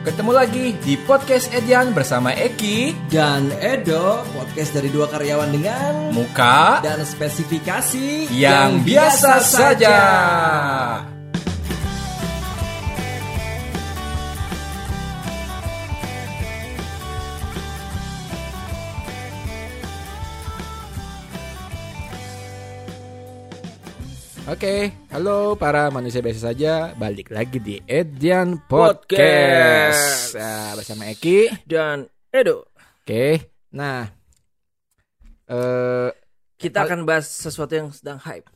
Ketemu lagi di podcast Edian bersama Eki, dan Edo, podcast dari dua karyawan dengan Muka, dan spesifikasi yang biasa saja. Oke, halo para manusia biasa saja, balik lagi di Edian Podcast, Podcast. Nah, bersama Eki. dan Edo. Oke, nah, eh Kita akan bahas sesuatu yang sedang hype.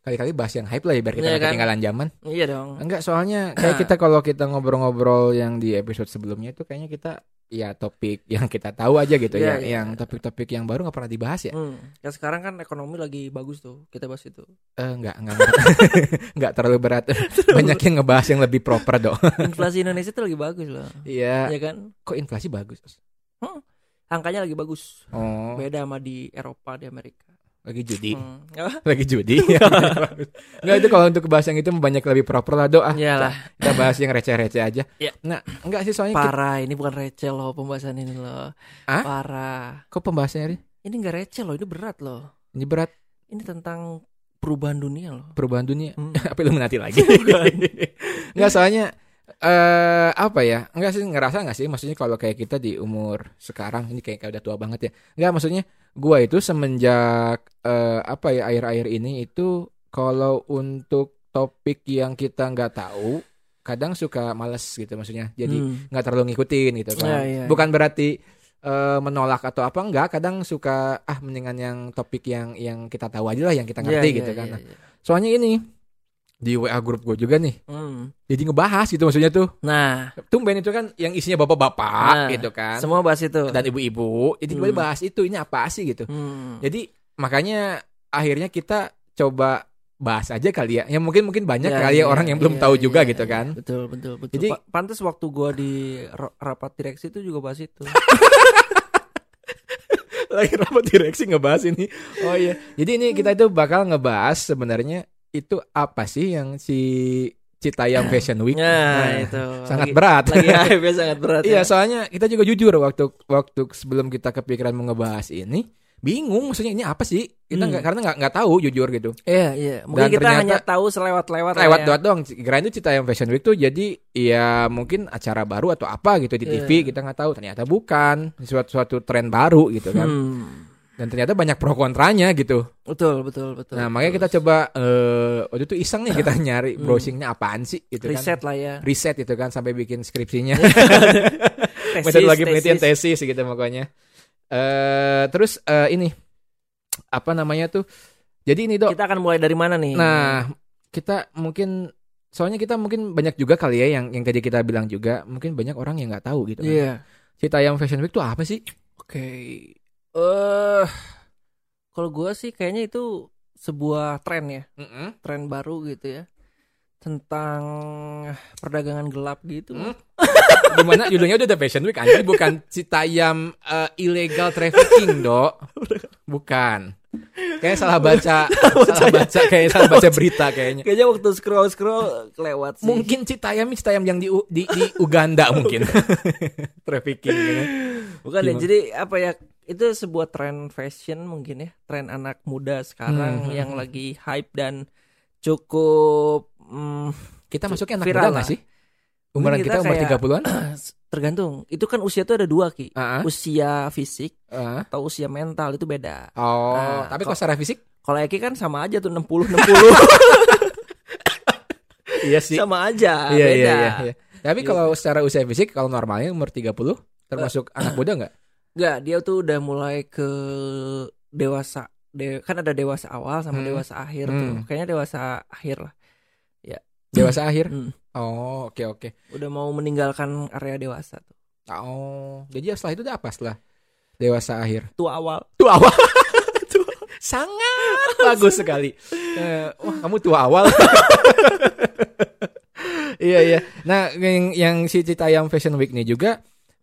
kali-kali bahas yang hype lah ya biar kita nggak kan? ketinggalan zaman. Iya dong. Enggak, soalnya kayak kita kalau kita ngobrol-ngobrol yang di episode sebelumnya itu kayaknya kita ya topik yang kita tahu aja gitu ya, Iya, iya. yang topik-topik yang baru nggak pernah dibahas ya. Hmm. Ya sekarang kan ekonomi lagi bagus tuh. Kita bahas itu. Eh, enggak, enggak, enggak, enggak terlalu berat. Banyak yang ngebahas yang lebih proper dong. Inflasi Indonesia tuh lagi bagus loh. Iya. Iya kan? Kok inflasi bagus? Angkanya lagi bagus. Oh, Beda sama di Eropa, di Amerika. Lagi judi. Hmm. Apa? Lagi judi. Enggak itu kalau untuk bahas yang itu banyak lebih proper lah doa. Iyalah. Kita bahas yang receh-receh aja. Iya. Nah, enggak sih soalnya kita- Parah, ini bukan receh loh pembahasan ini loh. Hah? Parah. kok pembahasannya Ri? Ini enggak receh loh, ini berat loh. ini berat Ini tentang perubahan dunia loh. perubahan dunia. Hmm. Apa lu menanti lagi? Enggak soalnya eh apa ya? Enggak sih ngerasa enggak sih maksudnya kalau kayak kita di umur sekarang ini kayak, kayak udah tua banget ya. Enggak maksudnya gua itu semenjak eh apa ya akhir-akhir ini itu kalau untuk topik yang kita nggak tahu kadang suka males gitu maksudnya. Jadi Hmm. nggak terlalu ngikutin gitu kan. Iya, iya. Bukan berarti eh, menolak atau apa enggak, kadang suka ah mendingan yang topik yang yang kita tahu aja lah yang kita ngerti Iya, gitu iya, kan. iya, Nah, iya. Soalnya ini di WA grup gue juga nih. Hmm. Jadi ngebahas gitu maksudnya tuh. Nah, Tumben itu kan yang isinya bapak-bapak Nah, gitu kan. semua bahas itu. Dan ibu-ibu. Jadi Hmm. gue bahas itu ini apa sih gitu. Hmm. Jadi makanya akhirnya kita coba bahas aja kali ya. Yang mungkin mungkin banyak Ya, kali ya iya, orang yang belum iya, tahu iya, juga iya, gitu iya. kan. Betul, betul, betul. Jadi- Pa- pantas waktu gua di ra- rapat direksi itu juga bahas itu. Lagi rapat direksi ngebahas ini. Oh iya. Jadi ini kita itu bakal ngebahas sebenarnya itu apa sih yang si Citayam Fashion Week. Nah, Nah, itu. sangat Lagi- berat. Lagi hype ya, sangat berat. Iya, ya. soalnya kita juga jujur waktu waktu sebelum kita kepikiran mau ngebahas ini, bingung maksudnya ini apa sih? Kita Hmm. nggak karena nggak nggak tahu jujur gitu. Iya, iya. Mungkin Dan kita ternyata- hanya tahu selewat-lewat Lewat ya. doang doang. Kirain itu Citayam Fashion Week tuh jadi ya mungkin acara baru atau apa gitu di Iya. TV kita nggak tahu. Ternyata bukan suatu suatu tren baru gitu kan. Hmm. Dan ternyata banyak pro kontranya gitu. Betul, betul, betul. Nah makanya kita coba eh waktu itu iseng nih kita nyari Hmm. browsingnya apaan sih gitu riset kan. lah ya. Riset gitu kan sampai bikin skripsinya. Tesis, metodologi penelitian tesis. tesis gitu pokoknya. Eh terus eh, ini apa namanya tuh? Jadi ini dok. Kita akan mulai dari mana nih? Nah kita mungkin soalnya kita mungkin banyak juga kali ya yang yang tadi kita bilang juga mungkin banyak orang yang nggak tahu gitu. Kan. Iya. Citayam Fashion Week tuh apa sih? Oke. Eh kalau gua sih kayaknya itu sebuah tren ya. tren baru gitu ya tentang perdagangan gelap gitu. Hmm? Gimana judulnya udah ada Fashion Week anjir bukan Citayam eh, illegal trafficking dok. Bukan. Kayak salah baca, salah baca kayak salah baca berita kayaknya. Kayaknya waktu scroll scroll kelewat sih. Mungkin Citayam Citayam yang di di, di Uganda mungkin. Trafficking gitu. bukan ya. Jadi apa ya? Itu sebuah tren fashion mungkin ya, tren anak muda sekarang Hmm. yang lagi hype dan cukup mm, Kita masuknya anak Viral muda nggak sih? Umuran Mungkin kita, kita umur kayak- 30-an? tergantung. Itu kan usia tuh ada dua ki. Ah, Usia fisik ah. atau usia mental itu beda. Oh, Ah, tapi kalau secara fisik? Kalau Eki kan sama aja tuh 60 60 Iya sih. sama aja. Iya, beda. iya, iya, iya. Tapi kalau secara usia fisik kalau normalnya umur 30 termasuk anak muda nggak? Enggak, dia tuh udah mulai ke dewasa. De- kan ada dewasa awal sama Hmm. dewasa akhir tuh. Hmm. Kayaknya dewasa akhir lah. Dewasa akhir? Hmm. Oh, oke oke. Udah mau meninggalkan area dewasa tuh. Oh, jadi setelah itu udah apa setelah dewasa akhir? Tua awal. Tua awal. Sangat bagus sekali. Eh, wah, kamu tua awal. iya iya. Nah, yang yang si Citayam Fashion Week nih juga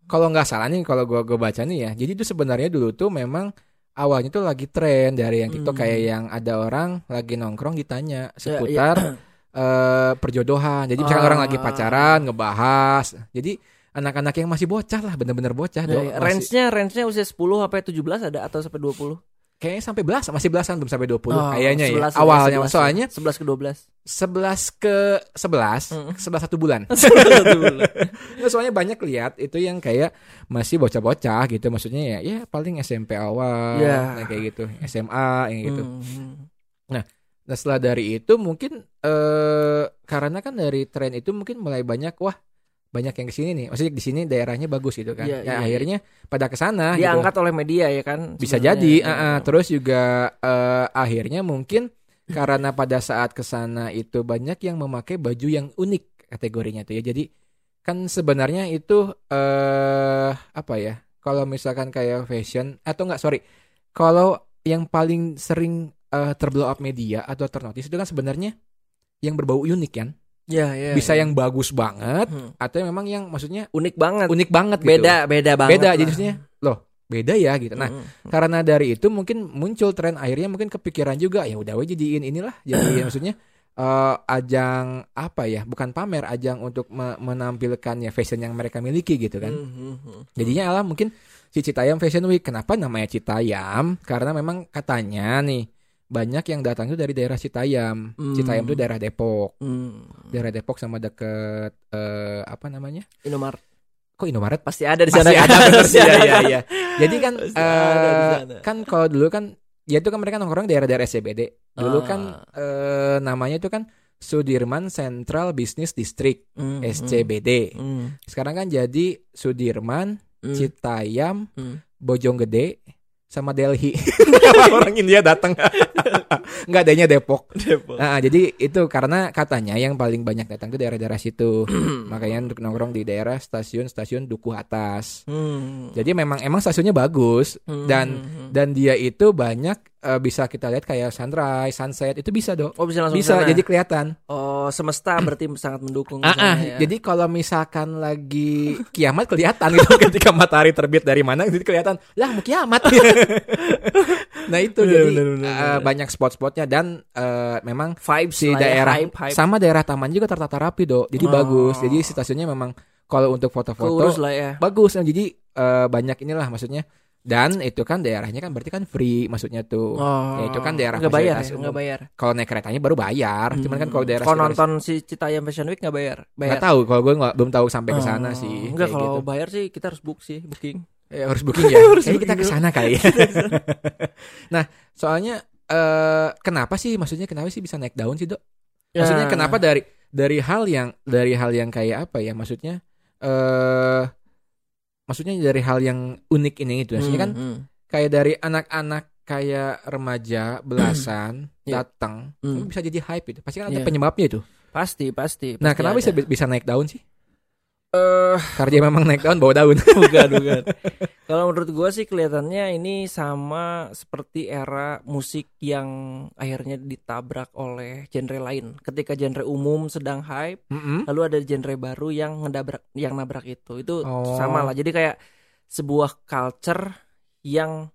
kalau nggak salah nih kalau gua gua baca nih ya. Jadi itu sebenarnya dulu tuh memang awalnya tuh lagi tren dari yang TikTok Hmm. kayak yang ada orang lagi nongkrong ditanya Ya, seputar eh, perjodohan. Jadi misalkan Ah. orang lagi pacaran ngebahas. Jadi anak-anak yang masih bocah lah, bener-bener bocah. Ya, dong. ya. Masih- Range-nya range-nya usia 10 sampai 17 ada atau sampai 20? Kayaknya sampai belas, masih belasan belum sampai 20 Oh, kayaknya ya. 11 lah, Awalnya 11 soalnya 11 ke 12. 11 ke 11, Mm. 11 satu bulan. Nggak, soalnya banyak lihat itu yang kayak masih bocah-bocah gitu maksudnya ya ya paling SMP awal nah, kayak gitu SMA yang gitu Hmm. nah setelah dari itu mungkin eh karena kan dari tren itu mungkin mulai banyak wah banyak yang ke sini nih maksudnya di sini daerahnya bagus gitu kan Iya, ya iya, akhirnya pada ke sana gitu Diangkat oleh media ya kan? bisa jadi Ya. ah, ah. terus juga eh, akhirnya mungkin karena pada saat ke sana itu banyak yang memakai baju yang unik kategorinya tuh ya jadi kan sebenarnya itu eh apa ya kalau misalkan kayak fashion atau enggak sorry kalau yang paling sering eh, terblow up media atau ternotis itu kan sebenarnya yang berbau unik kan Ya, ya. bisa ya. yang bagus banget Hmm. atau yang memang yang maksudnya unik banget. unik banget gitu beda, beda banget. beda lah. jenisnya loh beda ya gitu nah Hmm. karena dari itu mungkin muncul tren akhirnya mungkin kepikiran juga ya udah we jadiin inilah jadi maksudnya eh, ajang apa ya bukan pamer ajang untuk me- menampilkan ya fashion yang mereka miliki gitu kan Hmm, hmm, hmm. jadinya alah mungkin si Citayam Fashion Week kenapa namanya Citayam karena memang katanya nih banyak yang datang itu dari daerah Citayam Hmm. Citayam itu daerah Depok Hmm. daerah Depok sama deket eh, apa namanya Indomaret kok Indomaret pasti ada di sana. Masih kan? ada bener Pasti sih, ada iya, kan? iya. Jadi kan Pasti sana. kan kalau dulu kan ya itu kan mereka nongkrong daerah-daerah SCBD. Dulu kan Ah. eh, namanya itu kan Sudirman Central Business District Hmm, hmm. SCBD. Hmm, Sekarang kan jadi Sudirman, hmm, Citayam, hmm. Bojonggede sama Delhi. Orang India datang. Nggak adanya Depok. Depok. Nah, jadi itu karena katanya yang paling banyak datang itu daerah-daerah situ. Makanya untuk nongkrong di daerah stasiun-stasiun Dukuh Atas. Hmm. Jadi memang emang stasiunnya bagus Hmm, dan hmm, hmm. dan dia itu banyak eh, bisa kita lihat kayak sunrise, sunset itu bisa dong. oh bisa langsung Bisa ke sana. jadi kelihatan. oh semesta berarti sangat mendukung Ah, ah, ya. jadi kalau misalkan lagi kiamat kelihatan gitu ketika matahari terbit dari mana jadi kelihatan lah mau kiamat. nah itu Bener, jadi bener, bener, eh, bener. banyak spot-spotnya dan eh, memang vibes si ya, daerah hype, hype. sama daerah taman juga tertata rapi dok. Jadi Oh. bagus. Jadi stasiunnya memang kalau untuk foto-foto lah ya bagus nah, jadi eh, banyak inilah maksudnya dan itu kan daerahnya kan berarti kan free maksudnya tuh. Oh. Ya, itu kan daerah nggak bayar ya nggak bayar. kalau naik keretanya baru bayar. Cuman kan kalau daerah kalau sekitar- nonton si Citayam Fashion Week nggak bayar? Bayar. Nggak tahu kalau gue nggak belum tahu sampai ke sana Oh, sih kayak kalau gitu. bayar sih kita harus book sih booking. Eh, harus booking ya? Harus kayaknya kita ke booking. sana kali. Ya nah soalnya eh kenapa sih maksudnya kenapa sih bisa naik daun sih dok? Maksudnya Ya. kenapa dari dari hal yang dari hal yang kayak apa ya? Maksudnya eh maksudnya dari hal yang unik ini itu maksudnya kan Hmm, hmm. kayak dari anak-anak kayak remaja belasan Iya. datang Hmm. bisa jadi hype itu pasti kan ada Iya. penyebabnya itu pasti pasti nah pasti kenapa ada. bisa bisa naik daun sih eh karena dia memang naik daun bawa daun. Bukan bukan. Kalau menurut gua sih kelihatannya ini sama seperti era musik yang akhirnya ditabrak oleh genre lain. Ketika genre umum sedang hype Mm-mm. lalu ada genre baru yang ngedabrak yang nabrak itu. Itu Oh. sama lah. Jadi kayak sebuah culture yang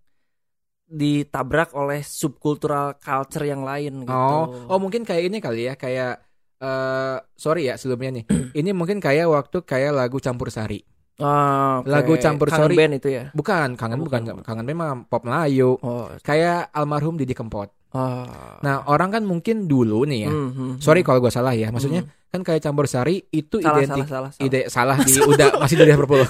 ditabrak oleh subkultural culture yang lain gitu. Oh. Oh mungkin kayak ini kali ya. Kayak eh sorry ya sebelumnya nih ini mungkin kayak waktu kayak lagu campur sari Ah, oke. lagu campur Kangen sari. band itu ya bukan kangen Oh, bukan bukan. kangen memang pop Melayu oh kayak almarhum Didi Kempot ah. nah orang kan mungkin dulu nih ya Hmm, hmm, sorry hmm. kalau gue salah ya maksudnya kan kayak campur sari itu salah, identik salah salah salah ide salah di udah masih di Liverpool.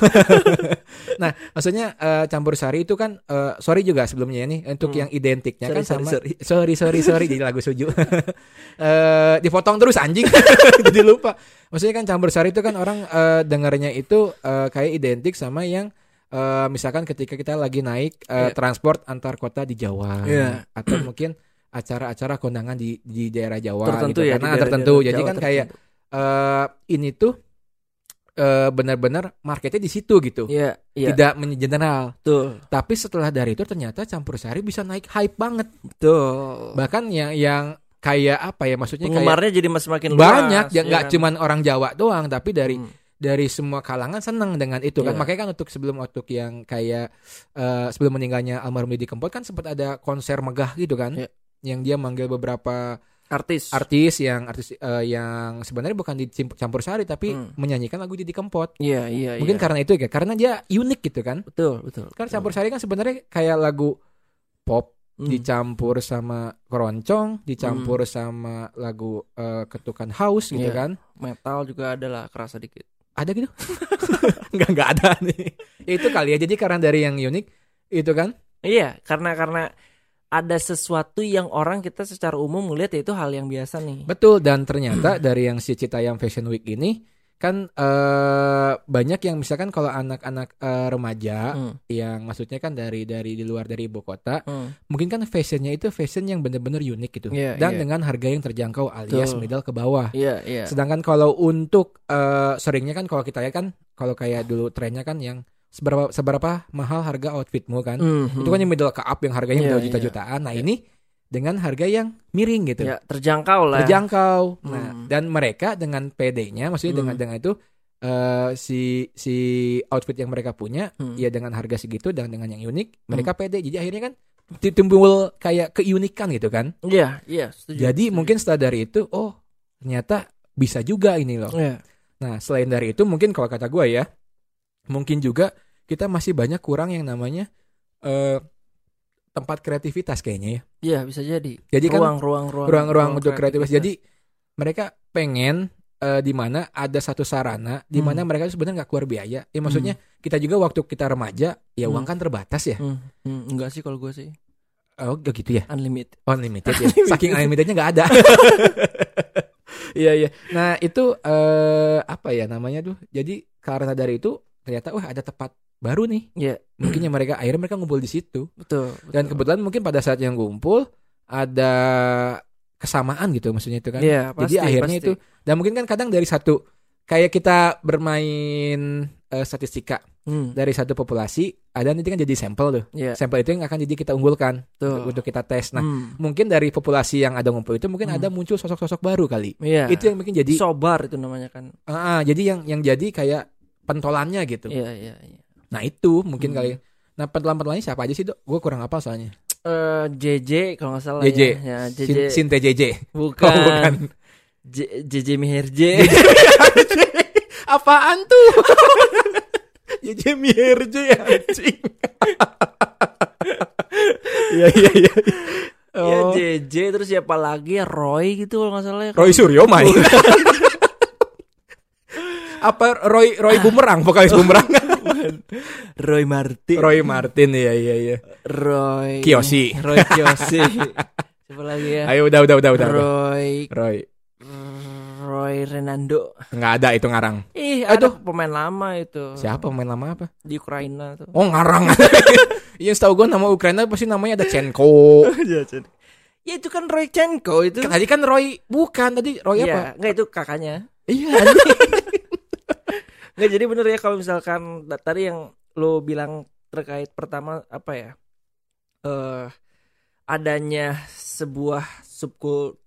nah, maksudnya eh, campur sari itu kan eh, sorry juga sebelumnya nih untuk Hmm. yang identiknya Sorry, kan sorry, sama sorry. sorry sorry sorry jadi lagu suju. Eh dipotong terus anjing jadi lupa. Maksudnya kan campur sari itu kan orang eh, dengarnya itu eh, kayak identik sama yang eh, misalkan ketika kita lagi naik eh, Iya. transport antar kota di Jawa Iya. atau mungkin acara-acara kondangan di di daerah Jawa tertentu gitu ya karena daerah-daerah tertentu jadi Jawa kan kayak tertentu. eh ini tuh eh benar-benar marketnya di situ gitu. Iya, iya. Tidak mengeneral. Betul. Tapi setelah dari itu ternyata campur sari bisa naik hype banget. Betul. Bahkan yang yang kayak apa ya maksudnya kayak Penggemarnya jadi semakin luas. banyak yang ya nggak kan? cuman orang Jawa doang tapi dari Hmm. dari semua kalangan seneng dengan itu kan Iya. makanya kan untuk sebelum waktu yang kayak eh, sebelum meninggalnya almarhum Didi Kempot kan sempat ada konser megah gitu kan Iya. Yang dia manggil beberapa artis artis yang artis eh, yang sebenarnya bukan di campur sari tapi Hmm. menyanyikan lagu Didi Kempot. iya iya Mungkin iya. karena itu ya, karena dia unik gitu kan. betul betul betul. campur sari kan sebenarnya kayak lagu pop Hmm. dicampur sama keroncong, dicampur sama lagu eh, ketukan house gitu Iya. kan. metal juga adalah kerasa dikit Ada gitu? Enggak enggak ada nih. Ya, itu kali ya. Jadi karena dari yang unik itu kan. iya karena karena ada sesuatu yang orang kita secara umum melihat ya itu hal yang biasa nih Betul dan ternyata dari yang si Citayam Fashion Week ini kan eh banyak yang misalkan kalau anak-anak eh, remaja Hmm, yang maksudnya kan dari dari di luar dari ibu kota hmm. mungkin kan fashionnya itu fashion yang benar-benar unik gitu Iya, dan iya. dengan harga yang terjangkau alias Betul. middle ke bawah iya iya sedangkan kalau untuk eh, seringnya kan kalau kita lihat kan kalau kayak dulu trennya kan yang seberapa seberapa mahal harga outfitmu kan Mhm. itu kan yang middle ke up yang harganya Iya, udah iya. juta-jutaan nah Iya. ini dengan harga yang miring gitu ya terjangkau lah terjangkau. Nah, Hmm. dan mereka dengan PD-nya, maksudnya dengan Hmm. dengan itu eh, si si outfit yang mereka punya, Hmm. ya dengan harga segitu dan dengan yang unik, mereka pede. Jadi akhirnya kan timbul kayak keunikan gitu kan. iya iya setuju Jadi setuju. mungkin setelah dari itu, oh ternyata bisa juga ini loh. Iya. Nah, selain dari itu mungkin kalau kata gue ya, mungkin juga kita masih banyak kurang yang namanya eh tempat kreativitas kayaknya ya. Iya bisa jadi. Jadi kan ruang, ruang, ruang, ruang-ruang untuk kreativitas. Jadi mereka pengen eh, di mana ada satu sarana di mana Hmm. mereka itu sebenarnya nggak keluar biaya. Ya maksudnya kita juga waktu kita remaja ya uang Hmm. kan terbatas ya. Hmm, hmm, enggak sih kalau gue sih Oh gak gitu ya. unlimited. Unlimited ya. Saking unlimitednya nggak ada. Iya iya. Nah itu eh apa ya namanya tuh. Jadi karena dari itu ternyata wah ada tempat baru nih. Iya Mungkin yang mereka akhirnya mereka ngumpul di situ. betul. Dan betul. kebetulan mungkin pada saat yang ngumpul ada kesamaan gitu maksudnya itu kan. Iya Jadi pasti, akhirnya pasti. itu dan mungkin kan kadang dari satu kayak kita bermain eh, statistika Hmm, dari satu populasi ada nanti kan jadi sampel tuh. Iya Sampel itu yang akan jadi kita unggulkan betul. untuk kita tes. Nah, Hmm, mungkin dari populasi yang ada ngumpul itu mungkin Hmm. ada muncul sosok-sosok baru kali. Iya. Itu yang mungkin jadi sobar itu namanya kan. ah, ah, jadi yang yang jadi kayak pentolannya gitu. Iya iya iya. Nah, itu mungkin Hmm. kali. Nah, pentolan-pentolannya siapa aja sih, Dok? Gue kurang apa soalnya. Eh JJ kalau nggak salah JJ. ya. Ya, JJ Sin, Sinte JJ. bukan. Oh, bukan. J- JJ Miherje. Apaan tuh? JJ Mierje anjing. Iya iya iya. Ya Oh. JJ terus siapa lagi ya Roy gitu kalau nggak salah ya. Roy Suryo main. Apa Roy Roy Bumerang vokalis Bumerang? Roy Martin. Roy Martin ya iya iya. Roy Kiyoshi. Roy Kiyoshi. siapa lagi ya? Ayo udah udah udah udah. Roy Roy Roy Renando. nggak ada itu ngarang. Ih, Aduh. ada pemain lama itu. Siapa pemain lama apa? Di Ukraina tuh. Oh ngarang. Iya setahu gue nama Ukraina pasti namanya ada Chenko. Ya itu kan Roy Chenko itu. Tadi kan Roy bukan tadi Roy apa? Iya, enggak itu kakaknya. Iya. Enggak jadi bener ya kalau misalkan tadi yang lo bilang terkait pertama apa ya? Eh adanya sebuah subkul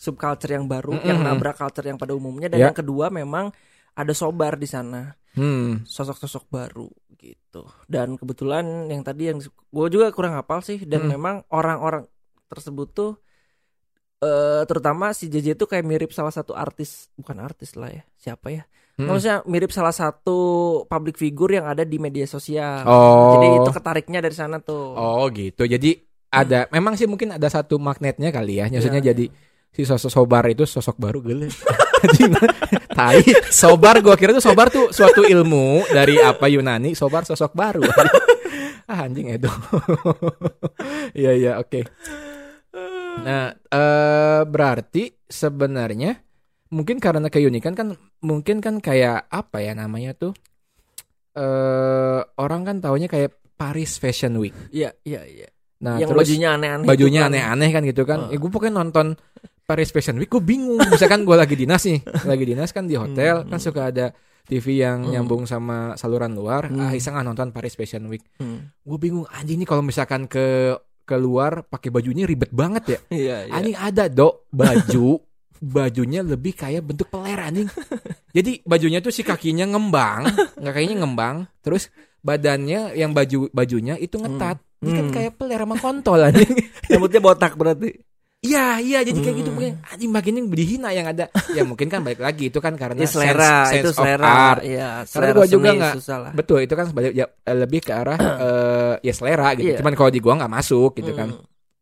subculture yang baru Mm-mm. yang nabrak culture yang pada umumnya dan Ya. yang kedua memang ada sobar di sana. Hmm. sosok-sosok baru gitu. Dan kebetulan yang tadi yang gue juga kurang hafal sih dan Hmm. memang orang-orang tersebut tuh eh terutama si JJ itu kayak mirip salah satu artis, bukan artis lah ya. Siapa ya? Hmm. Maksudnya mirip salah satu public figure yang ada di media sosial. Oh. Jadi itu ketariknya dari sana tuh. Oh gitu. Jadi ada memang sih mungkin ada satu magnetnya kali ya. Maksudnya Iya, jadi si sosok sobar itu sosok baru gele. Tai. Sobar gua kira tuh sobar tuh suatu ilmu dari apa Yunani, sobar sosok baru. ah anjing itu. Iya iya oke. Nah, eh berarti sebenarnya mungkin karena keunikan kan mungkin kan kayak apa ya namanya tuh eh orang kan taunya kayak Paris Fashion Week. Iya, iya, iya. Nah, yang terus bajunya aneh-aneh. bajunya itu kan. aneh-aneh kan gitu kan. Heeh. Eh, gue pokoknya nonton Paris Fashion Week gue bingung. Misalkan gue lagi dinas nih, lagi dinas kan di hotel Hmm. kan suka ada TV yang Hmm. nyambung sama saluran luar. Hmm. Ah, iseng ah nonton Paris Fashion Week. Hmm. Gue bingung anjing nih kalau misalkan ke keluar pakai bajunya ribet banget ya. Iya, iya. Anjing ada dok baju bajunya lebih kayak bentuk peler anjing. Jadi bajunya tuh si kakinya ngembang, nggak kayaknya ngembang. Terus badannya yang baju bajunya itu ngetat. Ini kan Hmm. kayak peler sama kontol anjing. Rambutnya botak berarti. Iya, iya jadi kayak gitu Hmm. mungkin anjing makin yang dihina yang ada. ya mungkin kan balik lagi itu kan karena Ya, selera sense, itu sense of selera. art. Iya, selera gua juga nggak-. Betul, itu kan sebalik ya, lebih ke arah eh, ya selera gitu. Iya. Cuman kalau di gua nggak masuk gitu kan.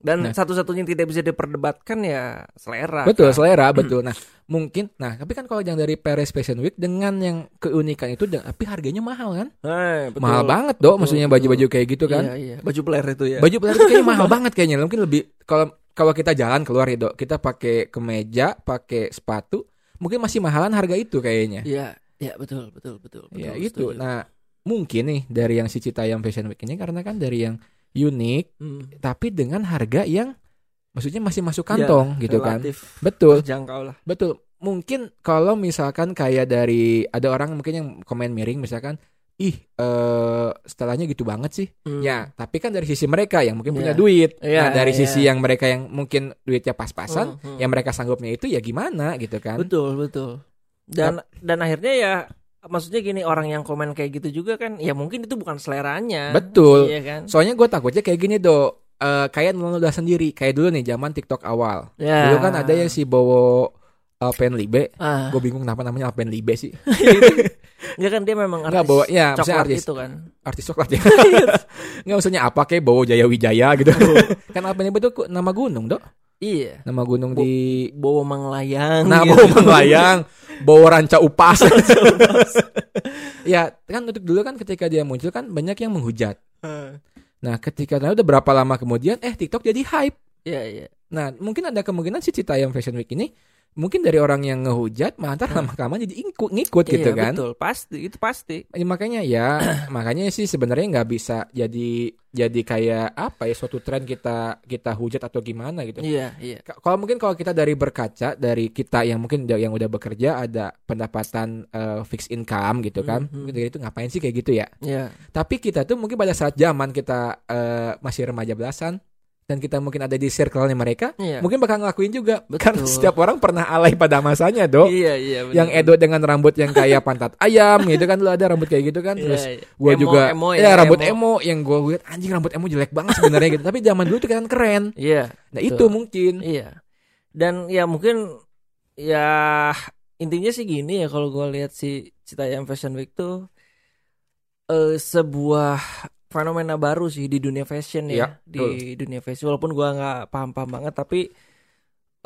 Hmm. Dan Nah. satu-satunya yang tidak bisa diperdebatkan ya selera. Betul, kan? selera, betul. Nah, mungkin nah, tapi kan kalau yang dari Paris Fashion Week dengan yang keunikan itu dan- tapi harganya mahal kan? Eh, betul. Mahal banget. Betul, Maksudnya baju-baju kayak gitu kan. Iya, iya. Baju player itu ya. Baju pelari itu kayaknya mahal banget kayaknya. Mungkin lebih kalau kalau kita jalan keluar ya, Dok, kita pakai kemeja, pakai sepatu, mungkin masih mahalan harga itu kayaknya. Iya, iya betul, betul, betul. betul Ya gitu. setuju. Nah, mungkin nih dari yang si Citayam Fashion Week ini karena kan dari yang unik Hmm. tapi dengan harga yang maksudnya masih masuk Ya, kantong gitu kan. Betul. terjangkau lah. Betul. Mungkin kalau misalkan kayak dari ada orang mungkin yang komen miring misalkan ih eh setelahnya gitu banget sih. Hmm. Ya, tapi kan dari sisi mereka yang mungkin punya Iya. duit. Iya, nah, dari iya. sisi yang mereka yang mungkin duitnya pas-pasan, Hmm, hmm. yang mereka sanggupnya itu ya gimana gitu kan. Betul, betul. Dan dan akhirnya ya maksudnya gini orang yang komen kayak gitu juga kan ya mungkin itu bukan seleranya. Betul. Iya kan? Soalnya gue takutnya kayak gini do, Eh kayak udah sendiri, kayak dulu nih zaman TikTok awal. Ya. Dulu kan ada yang si Bowo Alpen Libe. ah, Gue bingung kenapa namanya Alpen Libe sih. ya kan dia memang artis Enggak bawa ya, coklat artis itu kan. artis coklat ya. Enggak maksudnya apa kayak Bowo Jaya Wijaya gitu. kan Alpen Libe itu nama gunung, Dok. Iya. Nama gunung Bo- di Bowo Manglayang. Nah, gitu. Bowo Manglayang, Bowo Ranca Upas. ya, kan untuk dulu kan ketika dia muncul kan banyak yang menghujat. Ah. Nah, ketika nah, udah berapa lama kemudian eh TikTok jadi hype. Iya, iya. Nah, mungkin ada kemungkinan si Citayam Fashion Week ini mungkin dari orang yang ngehujat, mah ntar lama kelamaan jadi ikut ngikut gitu Iya, kan. betul. Pasti, itu pasti. Ya, makanya ya, makanya sih sebenarnya nggak bisa jadi jadi kayak apa ya suatu tren kita kita hujat atau gimana gitu. Iya, iya. Ka- Kalau mungkin kalau kita dari berkaca dari kita yang mungkin yang udah bekerja ada pendapatan eh, fixed income gitu kan, Mhm. mungkin dari itu ngapain sih kayak gitu ya? Iya. Tapi kita tuh mungkin pada saat zaman kita eh, masih remaja belasan dan kita mungkin ada di circle-nya mereka, Iya. mungkin bakal ngelakuin juga. Betul. Kan setiap orang pernah alay pada masanya, Dok. Iya, iya. benar. Yang Edo dengan rambut yang kayak pantat ayam gitu kan lu ada rambut kayak gitu kan. Iya, Terus iya. gua Emo, juga emo ya, rambut emo. emo. yang gua lihat anjing rambut emo jelek banget sebenarnya gitu. Tapi zaman dulu tuh kan keren. Iya. Nah, Betul. itu mungkin. Iya. Dan ya mungkin ya intinya sih gini ya kalau gue lihat si Citayam Fashion Week tuh eh sebuah fenomena baru sih di dunia fashion ya, Iya, di dunia fashion walaupun gua nggak paham-paham banget tapi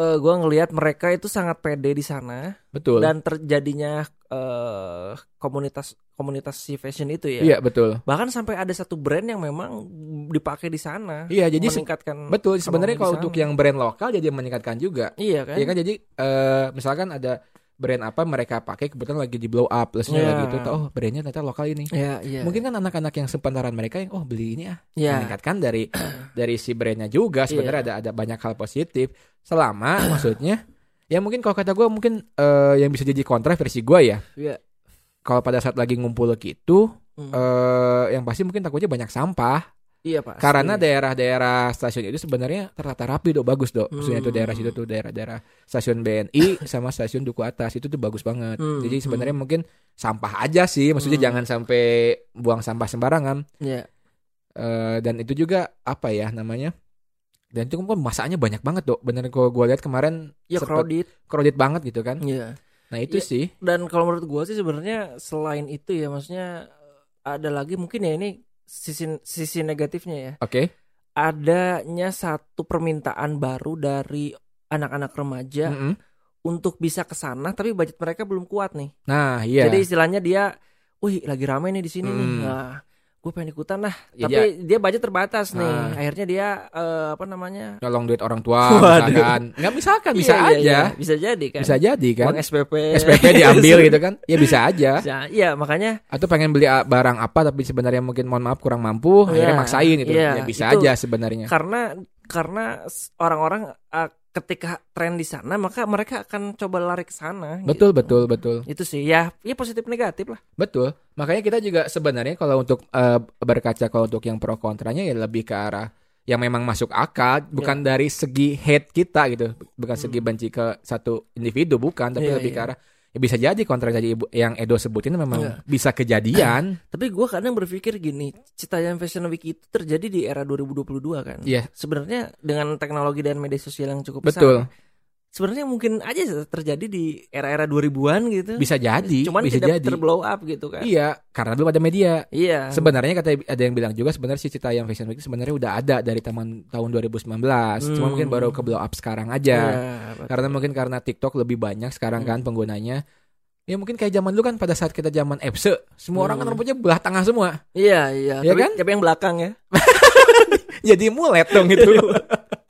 eh gua ngelihat mereka itu sangat pede di sana Betul. dan terjadinya eh komunitas komunitas si fashion itu ya. Iya, betul. Bahkan sampai ada satu brand yang memang dipakai di sana. Iya, jadi se- meningkatkan betul sebenarnya kalau untuk yang brand lokal jadi meningkatkan juga. Iya kan? Iya kan jadi eh misalkan ada brand apa mereka pakai kebetulan lagi di blow up terusnya Iya. lagi itu oh brandnya ternyata lokal ini. Iya, iya. Mungkin kan anak-anak yang sepantaran mereka yang oh beli ini ah Iya. meningkatkan dari dari si brandnya juga sebenarnya ada ada banyak hal positif selama maksudnya ya mungkin kalau kata gue mungkin eh, yang bisa jadi kontra versi gue ya Iya. kalau pada saat lagi ngumpul gitu Hmm. eh yang pasti mungkin takutnya banyak sampah Iya pak. karena daerah-daerah stasiun itu sebenarnya tertata rapi dok bagus dok maksudnya itu Hmm. daerah situ tuh daerah-daerah stasiun BNI sama stasiun Duku Atas itu tuh bagus banget Hmm, jadi sebenarnya mungkin sampah aja sih maksudnya Hmm. jangan sampai buang sampah sembarangan Iya. Eh, dan itu juga apa ya namanya dan itu kan masaknya banyak banget dok bener kalau gue lihat kemarin Ya crowded. crowded banget gitu kan Iya. nah itu Ya, sih Dan kalau menurut gua sih sebenarnya selain itu ya maksudnya ada lagi mungkin ya ini sisi sisi negatifnya ya. oke Adanya satu permintaan baru dari anak-anak remaja Mm-mm. untuk bisa ke sana tapi budget mereka belum kuat nih. nah iya Jadi istilahnya dia, wih lagi ramai nih di sini nih. Hmm. Nah, gue pengen ikutan lah. Ya, tapi dia budget terbatas nih. Ah. Akhirnya dia eh, apa namanya? nyolong duit orang tua Waduh. misalkan nggak misalkan bisa Iya, iya, aja iya. Bisa jadi kan. bisa jadi kan Uang SPP. SPP diambil gitu kan ya bisa aja Bisa. Iya, makanya atau pengen beli ah, barang apa tapi sebenarnya mungkin mohon maaf kurang mampu akhirnya Iya, maksain itu iya, ya bisa itu- aja sebenarnya karena karena orang-orang uh, ketika tren di sana maka mereka akan coba lari ke sana betul gitu. betul betul itu sih ya ya positif negatif lah betul makanya kita juga sebenarnya kalau untuk eh, berkaca kalau untuk yang pro kontranya ya lebih ke arah yang memang masuk akal bukan dari segi hate kita gitu bukan segi Hmm. benci ke satu individu bukan tapi Iya, lebih ke iya. arah ya bisa jadi kontrak tadi ibu- yang Edo sebutin memang Iya. bisa kejadian. Tapi gue kadang berpikir gini, Citayam Fashion Week itu terjadi di era 2022 kan. Iya. Sebenarnya dengan teknologi dan media sosial yang cukup Betul. besar. Sebenarnya mungkin aja terjadi di era-era 2000-an gitu. Bisa jadi, Cuman bisa tidak jadi. terblow up gitu kan. Iya, karena belum ada media. Iya. Sebenarnya kata ada yang bilang juga sebenarnya si Citayam Fashion Week sebenarnya udah ada dari taman tahun 2019. Cuma Hmm. mungkin baru ke blow up sekarang aja. betul. Karena mungkin karena TikTok lebih banyak sekarang Hmm. kan penggunanya. Ya mungkin kayak zaman dulu kan pada saat kita zaman FC, semua orang kan Hmm. rambutnya belah tengah semua. Iya, iya. Iya tapi, kan? tapi yang belakang ya. Jadi mulet dong itu.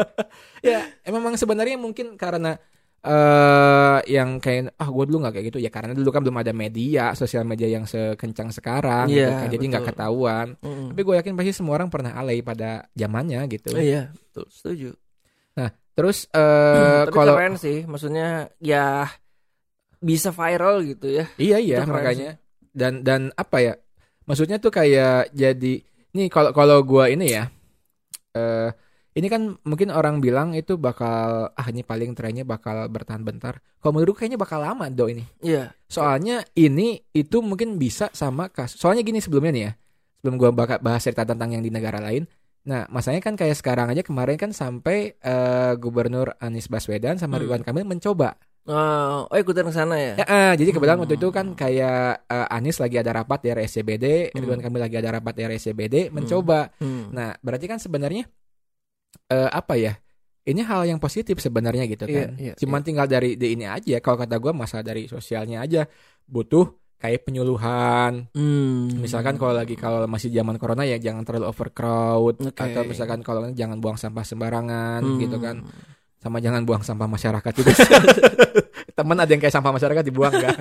ya, memang sebenarnya mungkin karena eh yang kayak ah gue dulu nggak kayak gitu. Ya karena dulu kan belum ada media sosial media yang sekencang sekarang gitu Iya, kan. Jadi nggak ketahuan. Mm. tapi gue yakin pasti semua orang pernah alay pada zamannya gitu. Iya, betul. Setuju. terus eh tapi kalau keren sih, maksudnya ya bisa viral gitu ya. iya iya makanya. dan dan apa ya? Maksudnya tuh kayak jadi nih kalau kalau gue ini ya eh ini kan mungkin orang bilang itu bakal ah ini paling trennya bakal bertahan bentar kalau menurut kayaknya bakal lama do ini Iya. Soalnya ini itu mungkin bisa sama kasus. Soalnya gini sebelumnya nih ya. Sebelum gua baka- bahas cerita tentang yang di negara lain. Nah, masanya kan kayak sekarang aja kemarin kan sampai eh, Gubernur Anies Baswedan sama Hmm. Ridwan Kamil mencoba. Oh, oh ikutan ke sana ya. Ya, eh, jadi kebetulan Hmm. waktu itu kan kayak eh, Anies lagi ada rapat di RSCBD, Hmm. Ridwan Kamil lagi ada rapat di RSCBD, mencoba. Hmm. Nah, berarti kan sebenarnya eh, apa ya? Ini hal yang positif sebenarnya gitu Iya, kan. iya, Cuman tinggal dari di ini aja. Kalau kata gua masalah dari sosialnya aja butuh kayak penyuluhan. Hmm. Misalkan kalau lagi kalau masih zaman corona ya jangan terlalu overcrowd Oke. atau misalkan kalau jangan buang sampah sembarangan Hmm. gitu kan. Sama jangan buang sampah masyarakat juga. Temen ada yang kayak sampah masyarakat dibuang enggak?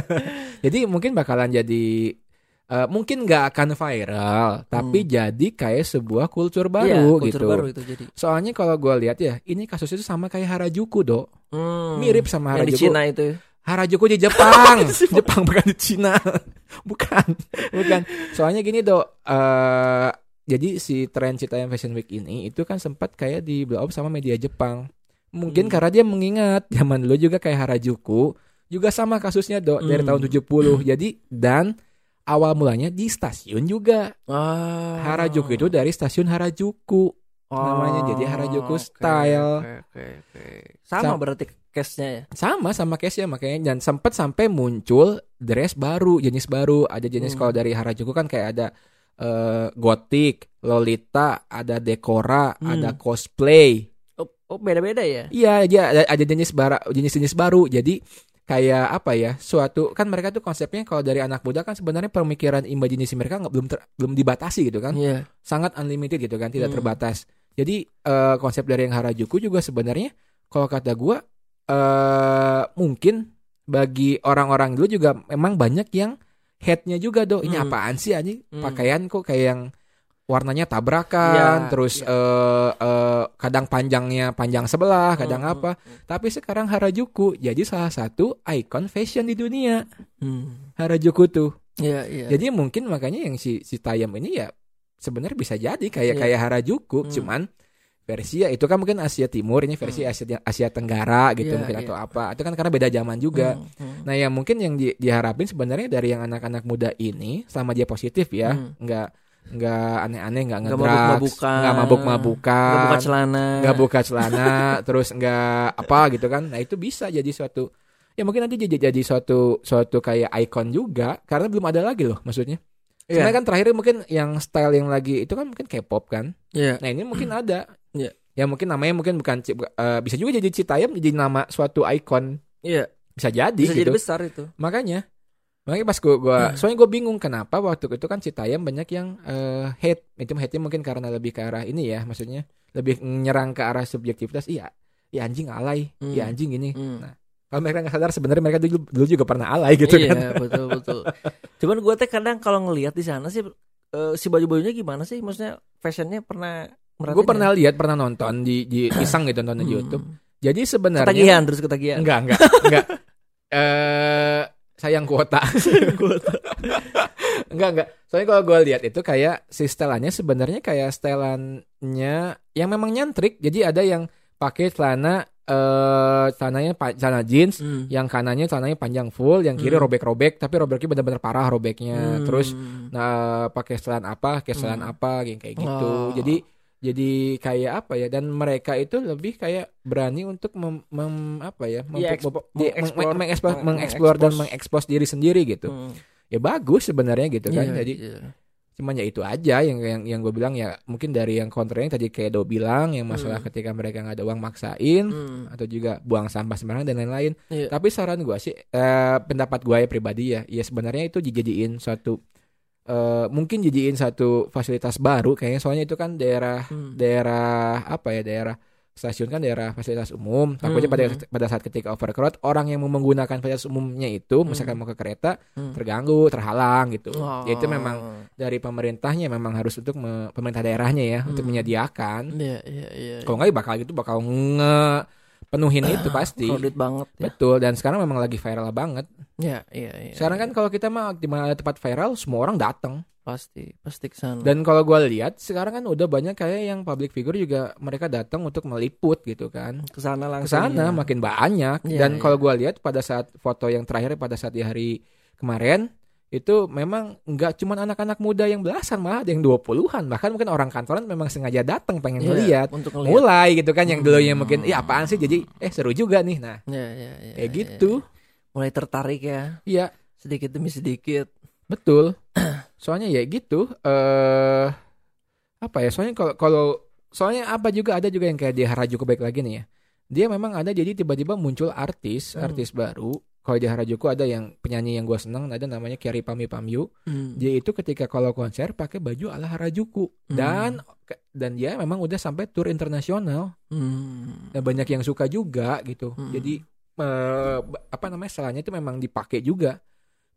jadi mungkin bakalan jadi eh, mungkin nggak akan viral, tapi jadi kayak sebuah kultur Hmm. Baru kultur gitu. baru itu jadi. Soalnya kalau gue lihat ya, ini kasus itu sama kayak Harajuku, Dok. Hmm. Mirip sama yang di Harajuku. Cina itu. Harajuku di Jepang. Jepang bukan di Cina. bukan. Bukan. Soalnya gini, Dok. eh jadi si tren Citayam Fashion Week ini itu kan sempat kayak di blow up sama media Jepang. Mungkin Hmm. karena dia mengingat zaman dulu juga kayak Harajuku juga sama kasusnya, Dok, dari Hmm. tahun 70. Jadi dan awal mulanya di stasiun juga. Ah. Harajuku itu dari stasiun Harajuku. namanya jadi Harajuku oke, style. Oke, oke, oke. Sama Sam- berarti case-nya ya. sama sama case-nya makanya dan sempat sampai muncul dress baru jenis baru ada jenis Hmm. kalau dari Harajuku kan kayak ada eh, gothic lolita ada dekora Hmm. ada cosplay Oh, oh beda-beda ya. iya dia ada, ada jenis bara jenis-jenis baru jadi kayak apa ya suatu kan mereka tuh konsepnya kalau dari anak muda kan sebenarnya pemikiran imajinasi mereka nggak belum ter- belum dibatasi gitu kan Iya. sangat unlimited gitu kan tidak Hmm. terbatas jadi eh, konsep dari yang Harajuku juga sebenarnya kalau kata gua eh mungkin bagi orang-orang dulu juga memang banyak yang headnya juga do ini Hmm. apaan sih anjing Hmm. pakaian kok kayak yang warnanya tabrakan Ya, terus ya. eh, eh, kadang panjangnya panjang sebelah kadang Hmm, apa hmm, tapi sekarang Harajuku jadi salah satu icon fashion di dunia Hmm. Harajuku tuh Iya, iya. jadi mungkin makanya yang si si Tayam ini ya sebenarnya bisa jadi kayak Iya. kayak Harajuku, Hmm. cuman versi ya itu kan mungkin Asia Timur ini versi Hmm. Asia Asia Tenggara gitu Iya, mungkin iya. atau apa. Itu kan karena beda zaman juga. Hmm, hmm. Nah, yang mungkin yang di- diharapin sebenarnya dari yang anak-anak muda ini sama dia positif ya, Hmm. nggak nggak aneh-aneh, nggak Nggak mabuk-mabukan. nggak mabuk-mabukan, Nggak buka celana. nggak buka celana, terus nggak apa gitu kan. Nah, itu bisa jadi suatu ya mungkin nanti jadi jadi suatu suatu kayak icon juga karena belum ada lagi loh maksudnya. Iya. Sebenarnya kan terakhir mungkin yang style yang lagi itu kan mungkin K-pop kan. Iya. Nah, ini mungkin ada. Iya. Ya mungkin namanya mungkin bukan eh, bisa juga jadi Citayam jadi nama suatu icon. Iya. Bisa jadi Bisa gitu. jadi besar itu. Makanya Makanya pas gua, gua Hmm. soalnya gue bingung kenapa waktu itu kan Citayam banyak yang eh, hate. Itu hate mungkin karena lebih ke arah ini ya, maksudnya lebih nyerang ke arah subjektivitas. Iya, ya anjing alay, Hmm. ya anjing ini. Hmm. Nah, kalau mereka nggak sadar sebenarnya mereka dulu, dulu juga pernah alay gitu iya, kan. betul betul. Cuman gue teh kadang kalau ngelihat di sana sih eh, si baju-bajunya gimana sih? Maksudnya fashionnya pernah Gue pernah ya? lihat, pernah nonton di, di iseng gitu nonton di Hmm. YouTube. Jadi sebenarnya Ketagihan terus ketagihan. Enggak, enggak, enggak. Eh sayang kuota. enggak, enggak. Soalnya kalau gue lihat itu kayak si setelannya sebenarnya kayak setelannya yang memang nyantrik. Jadi ada yang pakai celana eh celananya pa- celana jeans, Hmm. yang kanannya celananya panjang full, yang kiri Hmm. robek-robek, tapi robeknya benar-benar parah robeknya. Hmm. Terus nah pakai setelan apa, pakai setelan Hmm. apa, kayak kayak gitu. Oh. Jadi jadi kayak apa ya? Dan mereka itu lebih kayak berani untuk mem, mem- apa ya? mem- meng- mengeksplor- meng- mengeksplor, meng- mengeksplor dan mengekspos. diri sendiri gitu. Hmm. Ya bagus sebenarnya gitu kan. Iya, Jadi iya. cuman ya itu aja yang yang yang gue bilang ya mungkin dari yang kontranya tadi kayak Do bilang yang masalah Hmm. ketika mereka nggak ada uang maksain Hmm. atau juga buang sampah sembarangan dan lain-lain. Iya. Tapi saran gue sih eh, pendapat gue ya pribadi ya, ya sebenarnya itu dijadiin suatu eh, mungkin jadiin satu fasilitas baru kayaknya soalnya itu kan daerah Hmm. daerah apa ya daerah stasiun kan daerah fasilitas umum takutnya Hmm, pada hmm. pada saat ketika overcrowd orang yang mau menggunakan fasilitas umumnya itu misalkan mau ke kereta Hmm. terganggu terhalang gitu Oh. Ya, itu memang dari pemerintahnya memang harus untuk me- pemerintah daerahnya ya untuk Hmm. menyediakan Iya, iya, iya. kalau nggak bakal gitu bakal nge penuhin itu pasti Crowded banget ya. betul dan sekarang memang lagi viral banget Iya, iya, iya. sekarang kan kalau kita mah di mana ada tempat viral semua orang datang pasti pasti ke sana. dan kalau gue lihat sekarang kan udah banyak kayak yang public figure juga mereka datang untuk meliput gitu kan ke sana ke langsung. sana ya. makin banyak Iya, dan iya. kalau gue lihat pada saat foto yang terakhir pada saat di hari kemarin itu memang nggak cuma anak-anak muda yang belasan malah ada yang 20-an bahkan mungkin orang kantoran memang sengaja datang pengen Iya, ngeliat untuk ngeliat. mulai gitu kan yang dulunya Hmm. mungkin ya apaan sih jadi eh seru juga nih nah Iya, iya, iya. kayak iya, gitu iya. Mulai tertarik ya, iya sedikit demi sedikit. betul soalnya ya gitu eh apa ya soalnya kalau kalau soalnya apa juga ada juga yang kayak di Harajuku baik lagi nih ya dia memang ada jadi tiba-tiba muncul artis Hmm. artis baru kalau di Harajuku ada yang penyanyi yang gue seneng ada namanya Kyari Pami Pamyu Hmm. dia itu ketika kalau konser pakai baju ala Harajuku Hmm. dan dan dia memang udah sampai tour internasional Hmm. dan banyak yang suka juga gitu Hmm. jadi eh, apa namanya salahnya itu memang dipakai juga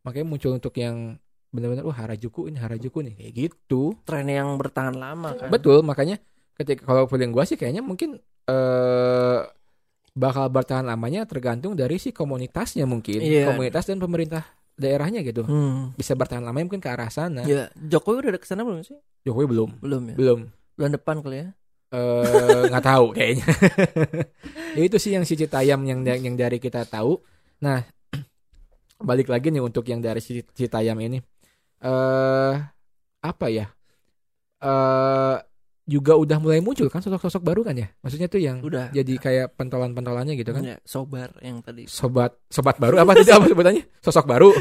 makanya muncul untuk yang benar-benar wah Harajuku ini Harajuku nih kayak gitu Tren yang bertahan lama kan. betul makanya ketika kalau feeling gue sih kayaknya mungkin eh bakal bertahan lamanya tergantung dari si komunitasnya mungkin Iya. komunitas dan pemerintah daerahnya gitu Hmm. bisa bertahan lama mungkin ke arah sana Ya, Jokowi udah ada ke sana belum sih? Jokowi belum Belum ya. belum Bulan depan kali ya. eh nggak tahu kayaknya ya itu sih yang si Citayam yang yang dari kita tahu nah balik lagi nih untuk yang dari si Citayam ini eh apa ya eh juga udah mulai muncul kan sosok-sosok baru kan ya maksudnya tuh yang Udah. jadi kayak pentolan-pentolannya gitu kan Ya, sobar yang tadi. sobat sobat baru apa tadi apa sebutannya sosok baru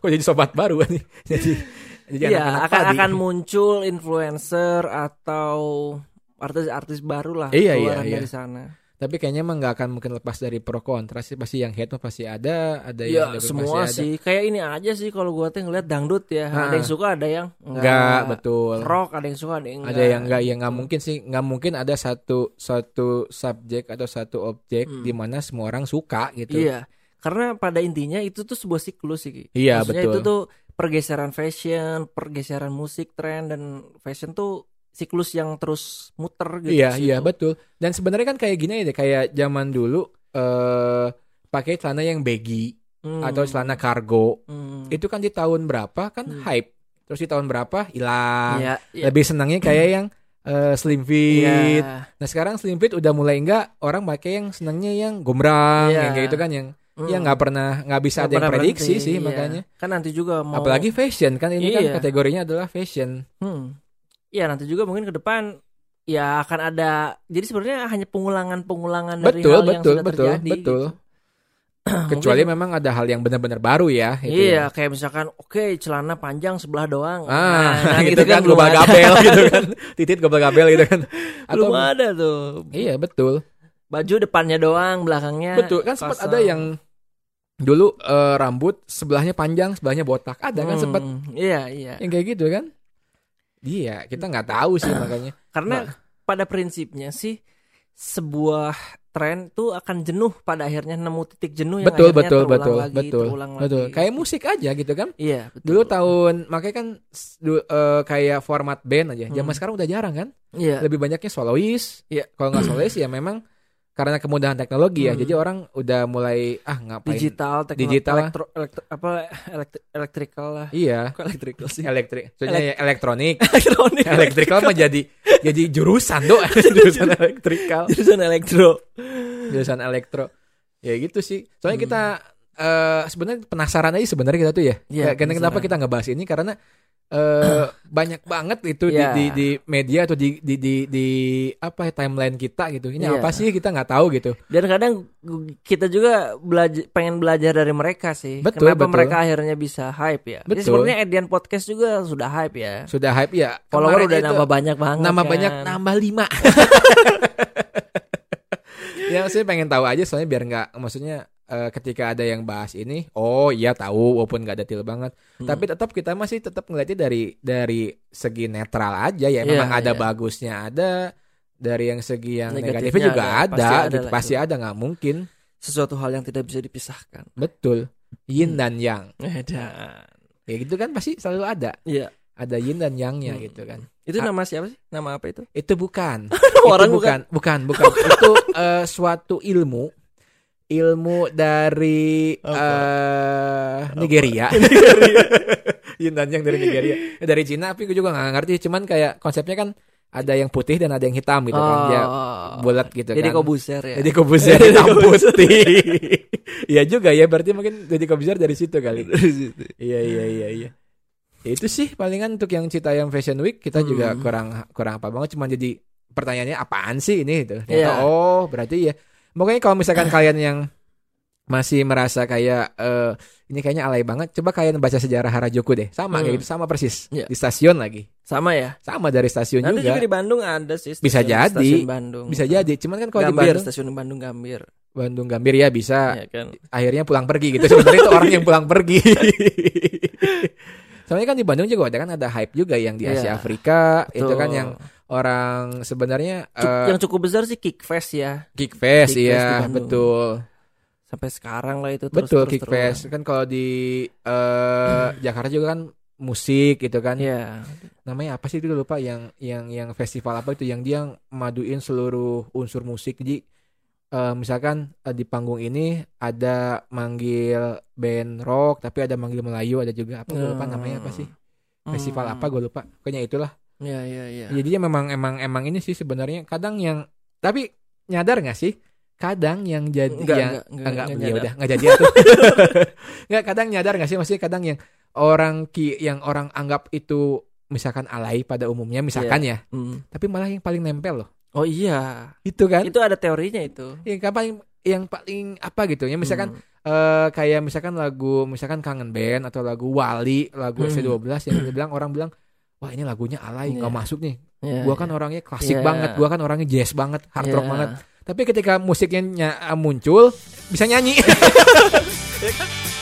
kok jadi sobat baru kan jadi jadi Iya, anak-anak akan tadi. akan muncul influencer atau artis-artis baru lah Iya, iya, iya. dari sana. Tapi kayaknya emang nggak akan mungkin lepas dari pro kontra sih pasti yang hate mah pasti ada ada Ya, yang semua pasti ada. sih. Kayak ini aja sih kalau gua tuh ngeliat dangdut ya. Ah. Ada yang suka, ada yang Enggak, betul. Rock, ada yang suka, ada yang Ada yang enggak, ya nggak mungkin sih, nggak mungkin ada satu satu subjek atau satu objek Hmm. di mana semua orang suka gitu. Iya. Karena pada intinya itu tuh sebuah siklus sih. Iya, Maksudnya betul. itu tuh pergeseran fashion, pergeseran musik, tren dan fashion tuh siklus yang terus muter gitu. Iya, iya betul. Dan sebenarnya kan kayak gini aja, kayak zaman dulu eh pakai celana yang baggy Hmm. atau celana kargo. Hmm. Itu kan di tahun berapa kan Hmm. hype. Terus di tahun berapa hilang. Iya, iya. Lebih senangnya kayak yang eh, slim fit. Iya. Nah, sekarang slim fit udah mulai enggak orang pakai yang senangnya yang gombrang, Iya. yang kayak gitu kan yang Hmm. ya nggak pernah nggak bisa Nggak ada yang prediksi berhenti, sih iya. makanya. Kan nanti juga mau Apalagi fashion kan ini Iya. kan kategorinya adalah fashion. Hmm. Iya nanti juga mungkin ke depan ya akan ada jadi sebenarnya hanya pengulangan-pengulangan dari Betul, hal yang betul, sudah betul, terjadi. betul. gitu. Kecuali Mungkin- memang ada hal yang benar-benar baru ya. itu Iya, ya. kayak misalkan oke celana panjang sebelah doang. Ah, Nah, gitu itu kan belum global ada. gabel gitu kan. Titit global gabel gitu kan. Belum Atau ada tuh. Iya, betul. Baju depannya doang, belakangnya. Betul, kan sempat ada yang dulu eh, rambut sebelahnya panjang, sebelahnya botak. Ada kan Hmm, sempat Iya, iya. yang kayak gitu kan. Iya, kita nggak tahu sih makanya. Karena Nah. pada prinsipnya sih sebuah tren tuh akan jenuh pada akhirnya nemu titik jenuh yang Betul, akhirnya betul, terulang betul, lagi, betul, terulang betul. lagi. Kayak musik aja gitu kan. Iya, betul. Dulu tahun makanya kan du- eh, kayak format band aja. Zaman Hmm. sekarang udah jarang kan. Iya. Lebih banyaknya solois. Iya. Kalau nggak solois ya memang karena kemudahan teknologi ya. Hmm. Jadi orang udah mulai ah ngapain digital, teknologi, Digital. elektro, elektro- apa elektri, elektrikal lah. Iya, Kok elektrikal sih? elektrik. Soalnya ya elektronik. Elektronik. Elektrikal mah jadi jurusan doh, jurusan elektrikal. Jurusan elektro. jurusan elektro. Ya gitu sih. Soalnya kita eh sebenarnya penasaran aja sebenarnya kita tuh ya. Kayak kenapa kita ngebahas ini karena eh banyak banget itu di, Iya. di di media atau di di di, di apa ya, timeline kita gitu. Ini Iya. apa sih kita nggak tahu gitu. Dan kadang kita juga belajar pengen belajar dari mereka sih. Betul, Kenapa betul. mereka akhirnya bisa hype ya? Jadi Betul. sebenarnya Edian Podcast juga sudah hype ya. Sudah hype ya. Follower udah itu nambah banyak banget. nambah kan. banyak nambah lima. ya maksudnya pengen tahu aja soalnya biar nggak maksudnya eh, ketika ada yang bahas ini, oh iya tahu walaupun nggak detail banget. Hmm. Tapi tetap kita masih tetap ngeliatnya dari dari segi netral aja ya. Iya, Memang ada iya. bagusnya ada, dari yang segi yang Negatifnya negatifnya juga ada, ada, pasti ada gitu. Pasti itu. ada nggak mungkin. Sesuatu hal yang tidak bisa dipisahkan. Betul. Yin Hmm. dan yang. Edan. Ya gitu kan pasti selalu ada. Iya. Ada yin dan yangnya Hmm. gitu kan. Itu Ah. nama siapa sih? Nama apa itu? Itu bukan. Orang itu bukan, bukan, bukan. itu eh, suatu ilmu, ilmu dari Apa? eh Nigeria. Yin dan yang dari Nigeria, Eh, dari Cina. Tapi gue juga nggak ngerti. Cuman kayak konsepnya kan ada yang putih dan ada yang hitam gitu kan. Dia Oh. bulat gitu Jadi kan. Kobuser ya. Jadi Kobuser hitam putih. Iya juga ya. Berarti mungkin jadi Kobuser dari situ kali. Iya iya iya iya. Ya, itu sih palingan untuk yang Citayam Fashion Week kita juga Hmm. kurang kurang apa banget cuman jadi pertanyaannya apaan sih ini. Ternyata, Iya. Oh, berarti ya. Pokoknya kalau misalkan kalian yang masih merasa kayak eh ini kayaknya alay banget, coba kalian baca sejarah Harajuku deh. Sama kayak Hmm. gitu, sama persis. Iya. Di stasiun lagi. Sama ya. Sama dari stasiun Nanti juga. juga di Bandung ada sih. Bisa stasiun- jadi. Stasiun Bandung. Bisa jadi. Cuman kan kalau di Bandung, stasiun Bandung Gambir. Bandung Gambir ya bisa. Iya kan. akhirnya pulang pergi gitu sebenarnya itu orang yang pulang pergi soalnya kan di Bandung juga ada kan ada hype juga yang di Asia Iya, Afrika itu Betul. kan yang orang sebenarnya Cuk- eh, yang cukup besar sih Kickfest ya. Kickfest di iya Bandung. betul Sampai sekarang lah itu terus betul Kickfest kan kalau di eh, Jakarta juga kan musik gitu kan Iya. namanya apa sih itu lupa yang yang yang festival apa itu yang dia maduin seluruh unsur musik jadi eh, misalkan eh, di panggung ini ada manggil band rock tapi ada manggil Melayu ada juga apa gue lupa namanya apa sih. Festival apa gue lupa. Pokoknya itulah. Iya iya iya. jadinya memang emang emang ini sih sebenarnya kadang yang tapi nyadar nggak sih? Kadang yang jadi Enggak, yang enggak, enggak, enggak, enggak ya nyadar. udah nggak jadi tuh. Nggak kadang nyadar nggak sih? Maksudnya kadang yang orang ki yang orang anggap itu misalkan alay pada umumnya misalkan ya. Hmm. tapi malah yang paling nempel loh Oh iya. itu kan Itu ada teorinya itu. yang paling yang paling apa gitu ya misalkan Hmm. eh kayak misalkan lagu misalkan kangen band atau lagu Wali lagu Hmm. S12 yang bilang orang bilang wah ini lagunya alay nggak Iya. masuk nih Iya, gua kan orangnya klasik Iya. banget gua kan orangnya jazz banget hard rock Iya. banget tapi ketika musiknya ny- muncul bisa nyanyi